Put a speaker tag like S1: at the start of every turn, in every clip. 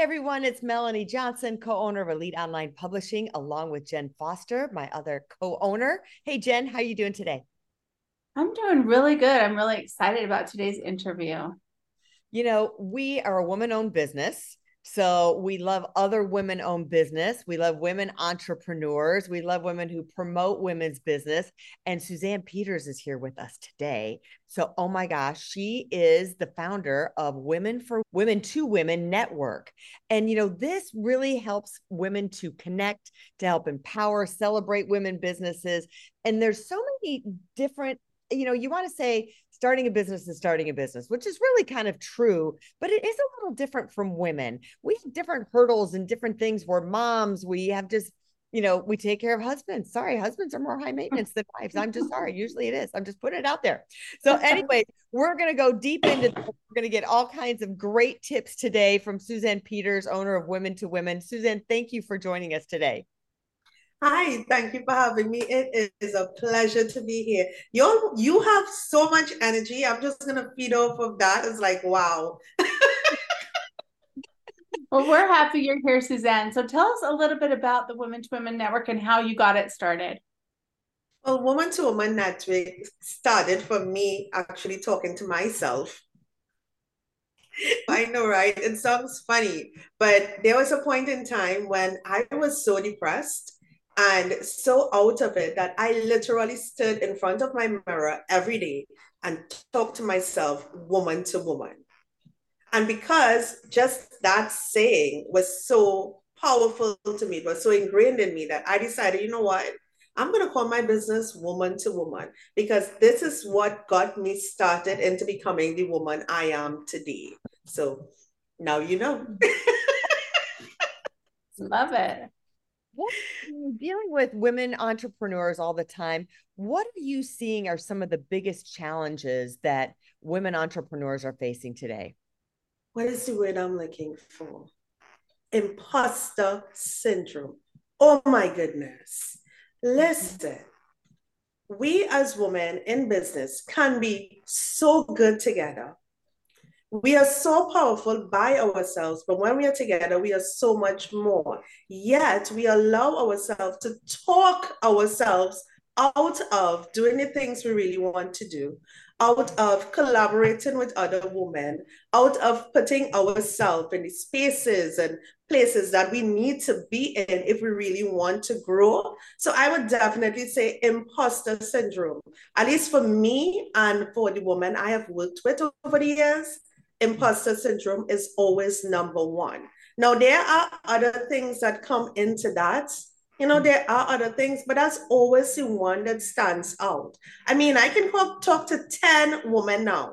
S1: Hey everyone, it's Melanie Johnson, co-owner of Elite Online Publishing, along with Jenn Foster, my other co-owner. Hey Jenn, how are you doing today?
S2: I'm doing really good. I'm really excited about today's interview.
S1: You know, we are a woman-owned business. So we love other women owned business. We love women entrepreneurs. We love women who promote women's business. And Suzanne Peters is here with us today. So, oh my gosh, she is the founder of Women for Women to Women Network. And, you know, this really helps women to connect, to help empower, celebrate women businesses. And there's so many different you know, you want to say starting a business is starting a business, which is really kind of true, but it is a little different from women. We have different hurdles and different things where moms, we have just, you know, we take care of husbands. Sorry, husbands are more high maintenance than wives. I'm just sorry. Usually it is. I'm just putting it out there. So, anyway, we're going to go deep into this. We're going to get all kinds of great tips today from Suzanne Peters, owner of Women to Women. Suzanne, thank you for joining us today.
S3: Hi, thank you for having me. It is a pleasure to be here. You you have so much energy. I'm just gonna feed off of that. It's like wow.
S2: well, we're happy you're here, Suzanne. So tell us a little bit about the Women to Women Network and how you got it started.
S3: Well, Woman to Woman Network started for me actually talking to myself. I know, right? It sounds funny, but there was a point in time when I was so depressed and so out of it that I literally stood in front of my mirror every day and talked to myself woman to woman. And because just that saying was so powerful to me, it was so ingrained in me that I decided, you know what? I'm going to call my business Woman to Woman because this is what got me started into becoming the woman I am today. So now you know.
S2: Love it
S1: what dealing with women entrepreneurs all the time? What are you seeing are some of the biggest challenges that women entrepreneurs are facing today?
S3: What is the word i'm looking for? Imposter syndrome. Oh my goodness. Listen we as women in business can be so good together we are so powerful by ourselves, but when we are together, we are so much more. Yet we allow ourselves to talk ourselves out of doing the things we really want to do, out of collaborating with other women, out of putting ourselves in the spaces and places that we need to be in if we really want to grow. So I would definitely say imposter syndrome, at least for me and for the woman I have worked with over the years imposter syndrome is always number one. Now, there are other things that come into that. You know, there are other things, but that's always the one that stands out. I mean, I can talk to 10 women now,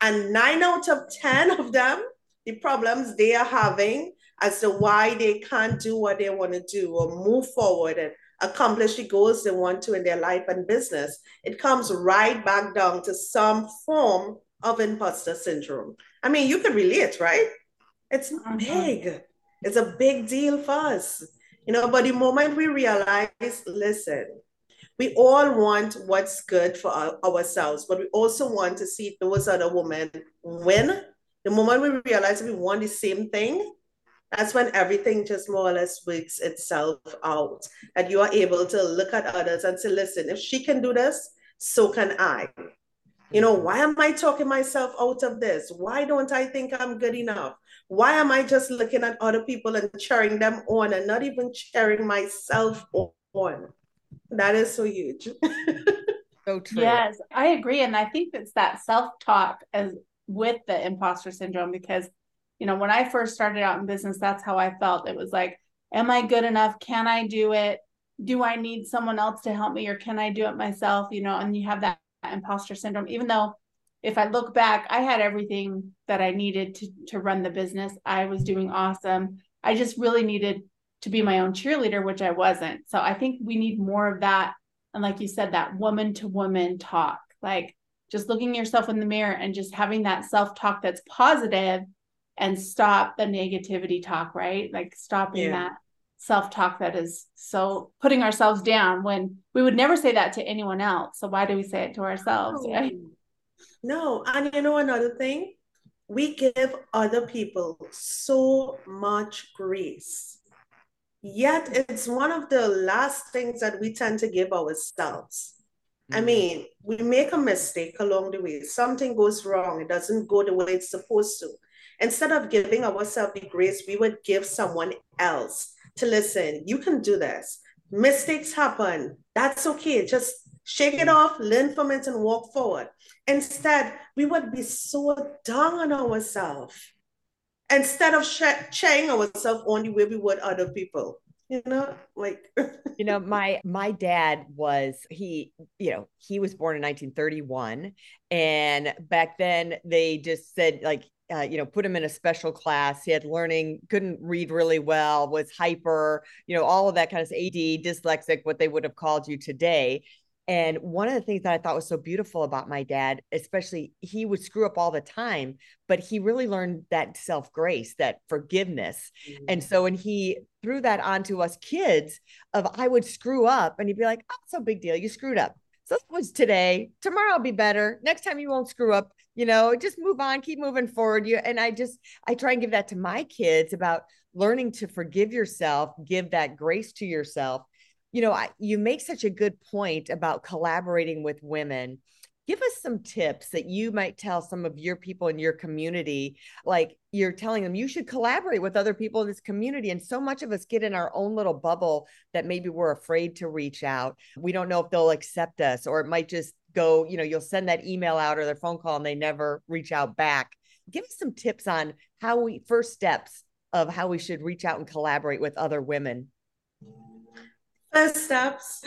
S3: and nine out of 10 of them, the problems they are having as to why they can't do what they want to do or move forward and accomplish the goals they want to in their life and business, it comes right back down to some form of imposter syndrome. I mean, you can relate, right? It's mm-hmm. big. It's a big deal for us. You know, but the moment we realize, listen, we all want what's good for our, ourselves, but we also want to see those other women win. The moment we realize we want the same thing, that's when everything just more or less works itself out. And you are able to look at others and say, listen, if she can do this, so can I. You know, mm-hmm. why am I talking myself out of this? Why don't I think I'm good enough? Why am I just looking at other people and cheering them on and not even cheering myself on? That is so huge.
S1: so true.
S2: Yes, I agree. And I think it's that self talk as with the imposter syndrome because, you know, when I first started out in business, that's how I felt. It was like, am I good enough? Can I do it? Do I need someone else to help me or can I do it myself? You know, and you have that imposter syndrome, even though if I look back, I had everything that I needed to, to run the business. I was doing awesome. I just really needed to be my own cheerleader, which I wasn't. So I think we need more of that. And like you said, that woman to woman talk, like just looking yourself in the mirror and just having that self talk that's positive and stop the negativity talk, right? Like stopping yeah. that self talk that is so putting ourselves down when we would never say that to anyone else. So why do we say it to ourselves?
S3: No. Right? No. And you know another thing? we give other people so much grace. Yet it's one of the last things that we tend to give ourselves. Mm. I mean, we make a mistake along the way. Something goes wrong. It doesn't go the way it's supposed to. Instead of giving ourselves the grace, we would give someone else to listen. You can do this. Mistakes happen. That's okay. Just shake it off, learn from it, and walk forward. Instead, we would be so down on ourselves instead of sharing ourselves only way we would other people. You know, like
S1: you know, my my dad was he, you know, he was born in 1931, and back then they just said like uh, you know, put him in a special class. He had learning, couldn't read really well, was hyper, you know, all of that kind of AD, dyslexic, what they would have called you today. And one of the things that I thought was so beautiful about my dad, especially he would screw up all the time, but he really learned that self grace, that forgiveness. Mm-hmm. And so when he threw that onto us kids, of I would screw up, and he'd be like, "Oh, it's no big deal. You screwed up. So that was today. Tomorrow will be better. Next time you won't screw up. You know, just move on, keep moving forward. You and I just I try and give that to my kids about learning to forgive yourself, give that grace to yourself you know, I, you make such a good point about collaborating with women. Give us some tips that you might tell some of your people in your community. Like you're telling them you should collaborate with other people in this community. And so much of us get in our own little bubble that maybe we're afraid to reach out. We don't know if they'll accept us, or it might just go, you know, you'll send that email out or their phone call and they never reach out back. Give us some tips on how we, first steps of how we should reach out and collaborate with other women
S3: First steps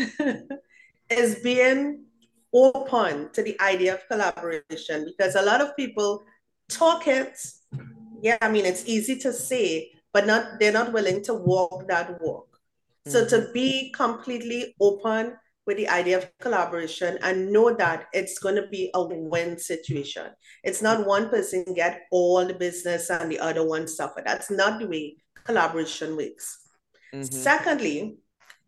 S3: is being open to the idea of collaboration because a lot of people talk it. Yeah, I mean, it's easy to say, but not they're not willing to walk that walk. Mm-hmm. So to mm-hmm. be completely open with the idea of collaboration and know that it's going to be a win situation. It's not one person get all the business and the other one suffer. That's not the way collaboration works. Mm-hmm. Secondly,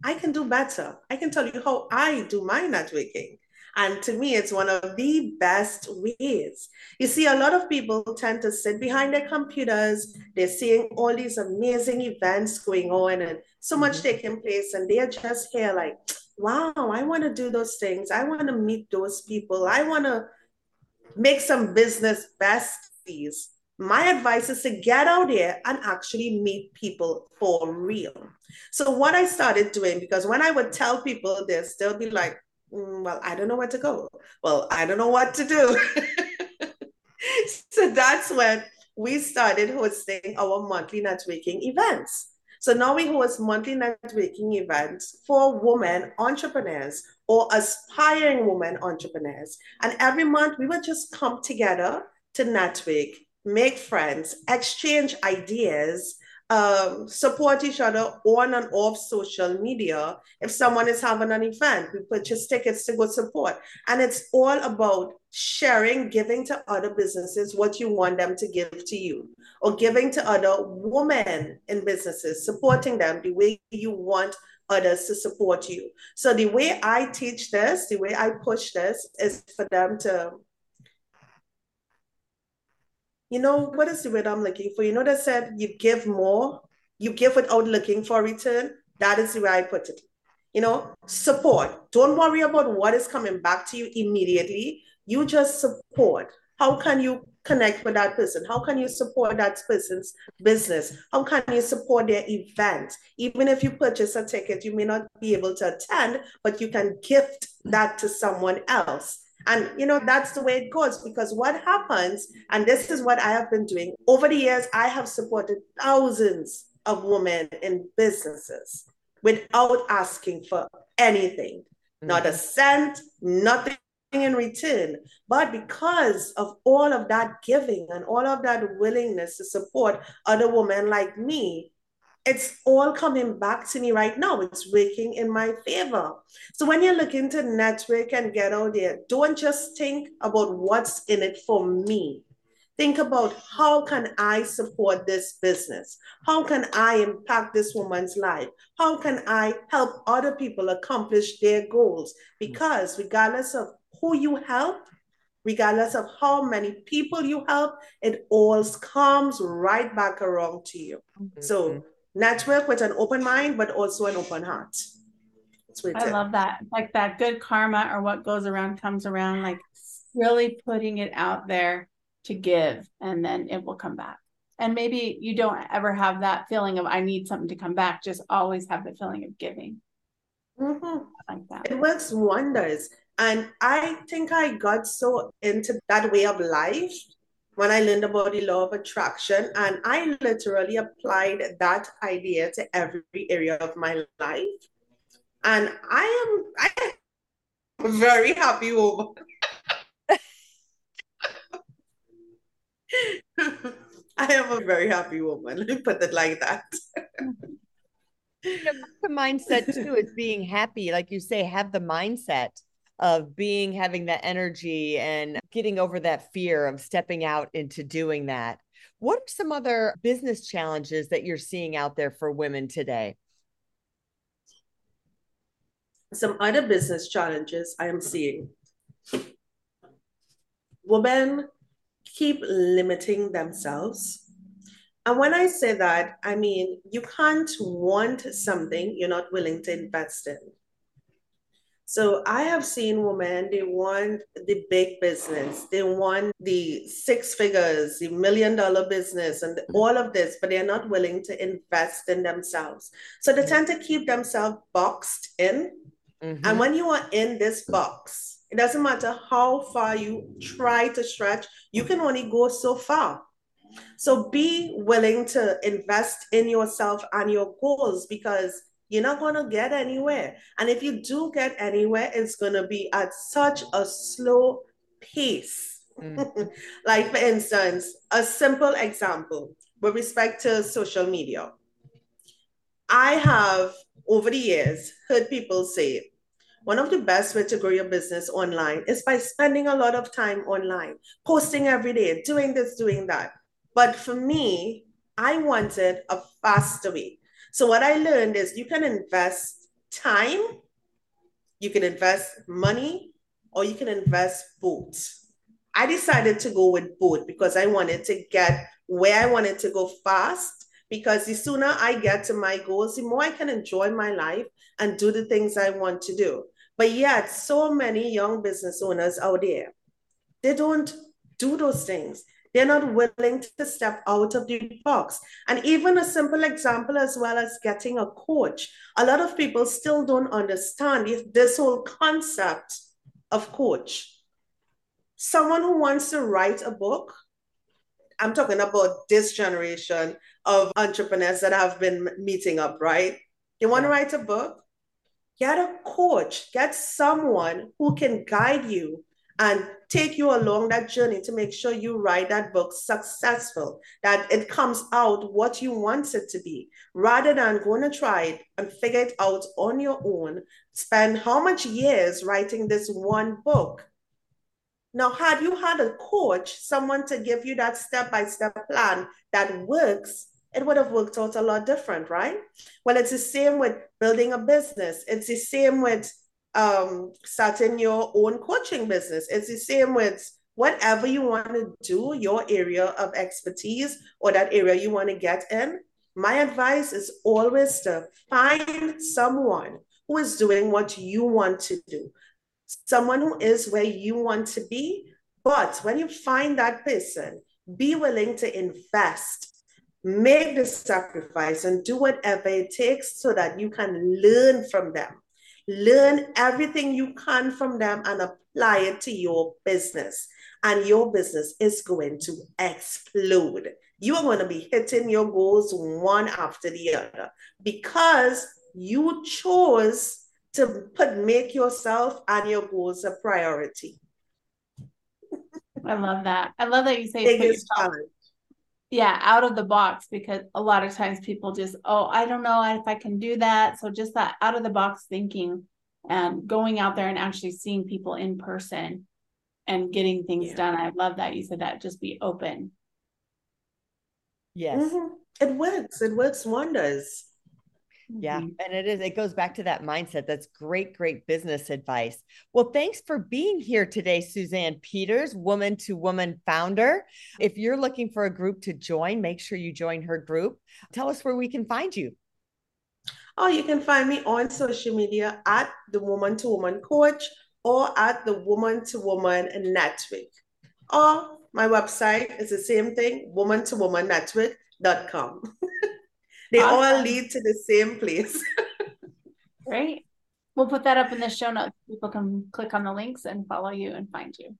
S3: I can do better. I can tell you how I do my networking. And to me, it's one of the best ways. You see, a lot of people tend to sit behind their computers. They're seeing all these amazing events going on and so much mm-hmm. taking place. And they're just here like, wow, I want to do those things. I want to meet those people. I want to make some business besties. My advice is to get out there and actually meet people for real. So, what I started doing, because when I would tell people this, they'll be like, Mm, well, I don't know where to go. Well, I don't know what to do. so, that's when we started hosting our monthly networking events. So now we host monthly networking events for women entrepreneurs or aspiring women entrepreneurs. And every month we would just come together to network make friends, exchange ideas, um, support each other on and off social media. If someone is having an event, we purchase tickets to go support. And it's all about sharing, giving to other businesses what you want them to give to you, or giving to other women in businesses, supporting them the way you want others to support you. So the way I teach this, the way I push this is for them to you know, what is the word I'm looking for? You know, that said you give more, you give without looking for return. That is the way I put it. You know, support. Don't worry about what is coming back to you immediately. You just support. How can you connect with that person? How can you support that person's business? How can you support their event? Even if you purchase a ticket, you may not be able to attend, but you can gift that to someone else and, you know, that's the way it goes because what happens, and this is what I have been doing over the years, I have supported thousands of women in businesses without asking for anything, mm-hmm. not a cent, nothing in return. But because of all of that giving and all of that willingness to support other women like me, it's all coming back to me right now. It's working in my favor. So when you're looking to network and get out there, don't just think about what's in it for me. Think about how can I support this business? How can I impact this woman's life? How can I help other people accomplish their goals? Because regardless of who you help, regardless of how many people you help, it all comes right back around to you. Mm-hmm. So network with an open mind, but also an open heart.
S2: I love that. Like that good karma or what goes around comes around, like really putting it out there to give and then it will come back. And maybe you don't ever have that feeling of I need something to come back. Just always have the feeling of giving.
S3: Mm-hmm. Like that. It works wonders. And I think I got so into that way of life when I learned about the law of attraction. And I literally applied that idea to every area of my life. And I am I am very happy woman. I am a very happy woman. Let me put it like that.
S1: the mindset too is being happy. Like you say, have the mindset of being having that energy and getting over that fear of stepping out into doing that. What are some other business challenges that you're seeing out there for women today?
S3: Some other business challenges I am seeing. Women keep limiting themselves. And when I say that, I mean, you can't want something you're not willing to invest in. So I have seen women, they want the big business, they want the six figures, the million dollar business, and all of this, but they're not willing to invest in themselves. So they tend to keep themselves boxed in. Mm-hmm. And when you are in this box, it doesn't matter how far you try to stretch, you can only go so far. So be willing to invest in yourself and your goals because you're not going to get anywhere. And if you do get anywhere, it's going to be at such a slow pace. Mm. like, for instance, a simple example with respect to social media. I have, over the years, heard people say, one of the best way to grow your business online is by spending a lot of time online, posting every day, doing this, doing that. But for me, I wanted a faster way. So what I learned is you can invest time, you can invest money, or you can invest both. I decided to go with both because I wanted to get where I wanted to go fast. Because the sooner I get to my goals, the more I can enjoy my life and do the things I want to do. But yet, so many young business owners out there, they don't do those things. They're not willing to step out of the box. And even a simple example, as well as getting a coach, a lot of people still don't understand this whole concept of coach. Someone who wants to write a book, I'm talking about this generation of entrepreneurs that have been meeting up, right? They want to write a book, get a coach, get someone who can guide you and take you along that journey to make sure you write that book successful, that it comes out what you want it to be, rather than going to try it and figure it out on your own. Spend how much years writing this one book? Now, had you had a coach, someone to give you that step by step plan that works, it would have worked out a lot different, right? Well, it's the same with building a business, it's the same with um, starting your own coaching business. It's the same with whatever you want to do, your area of expertise or that area you want to get in. My advice is always to find someone who is doing what you want to do, someone who is where you want to be. But when you find that person, be willing to invest, make the sacrifice, and do whatever it takes so that you can learn from them Learn everything you can from them and apply it to your business. And your business is going to explode. You are going to be hitting your goals one after the other because you chose to put make yourself and your goals a priority.
S2: I love that. I love that you say put yourself, yeah out of the box because a lot of times people just oh i don't know if i can do that so just that out of the box thinking and going out there and actually seeing people in person and getting things yeah. done i love that you said that just be open
S1: yes
S3: mm-hmm. it works it works wonders
S1: Yeah. Mm-hmm. And it is, it goes back to that mindset. That's great, great business advice. Well, thanks for being here today, Suzanne Peters, woman to woman founder. If you're looking for a group to join, make sure you join her group. Tell us where we can find you.
S3: Oh, you can find me on social media at the Woman to Woman Coach or at the Woman to Woman Network. Or my website is the same thing, woman to woman network.com. they awesome. all lead to the same place.
S2: Great. We'll put that up in the show notes. People can click on the links and follow you and find you.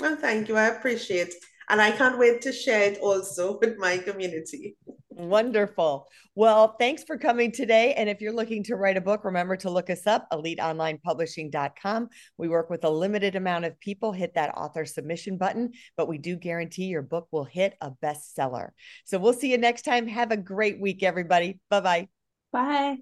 S3: Well, thank you. I appreciate it. And I can't wait to share it also with my community.
S1: Wonderful. Well, thanks for coming today. And if you're looking to write a book, remember to look us up, eliteonlinepublishing.com. We work with a limited amount of people. Hit that author submission button, but we do guarantee your book will hit a bestseller. So we'll see you next time. Have a great week, everybody. Bye-bye.
S2: Bye.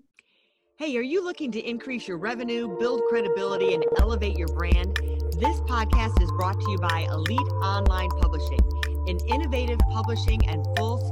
S1: Hey, are you looking to increase your revenue, build credibility, and elevate your brand? This podcast is brought to you by Elite Online Publishing an innovative publishing and full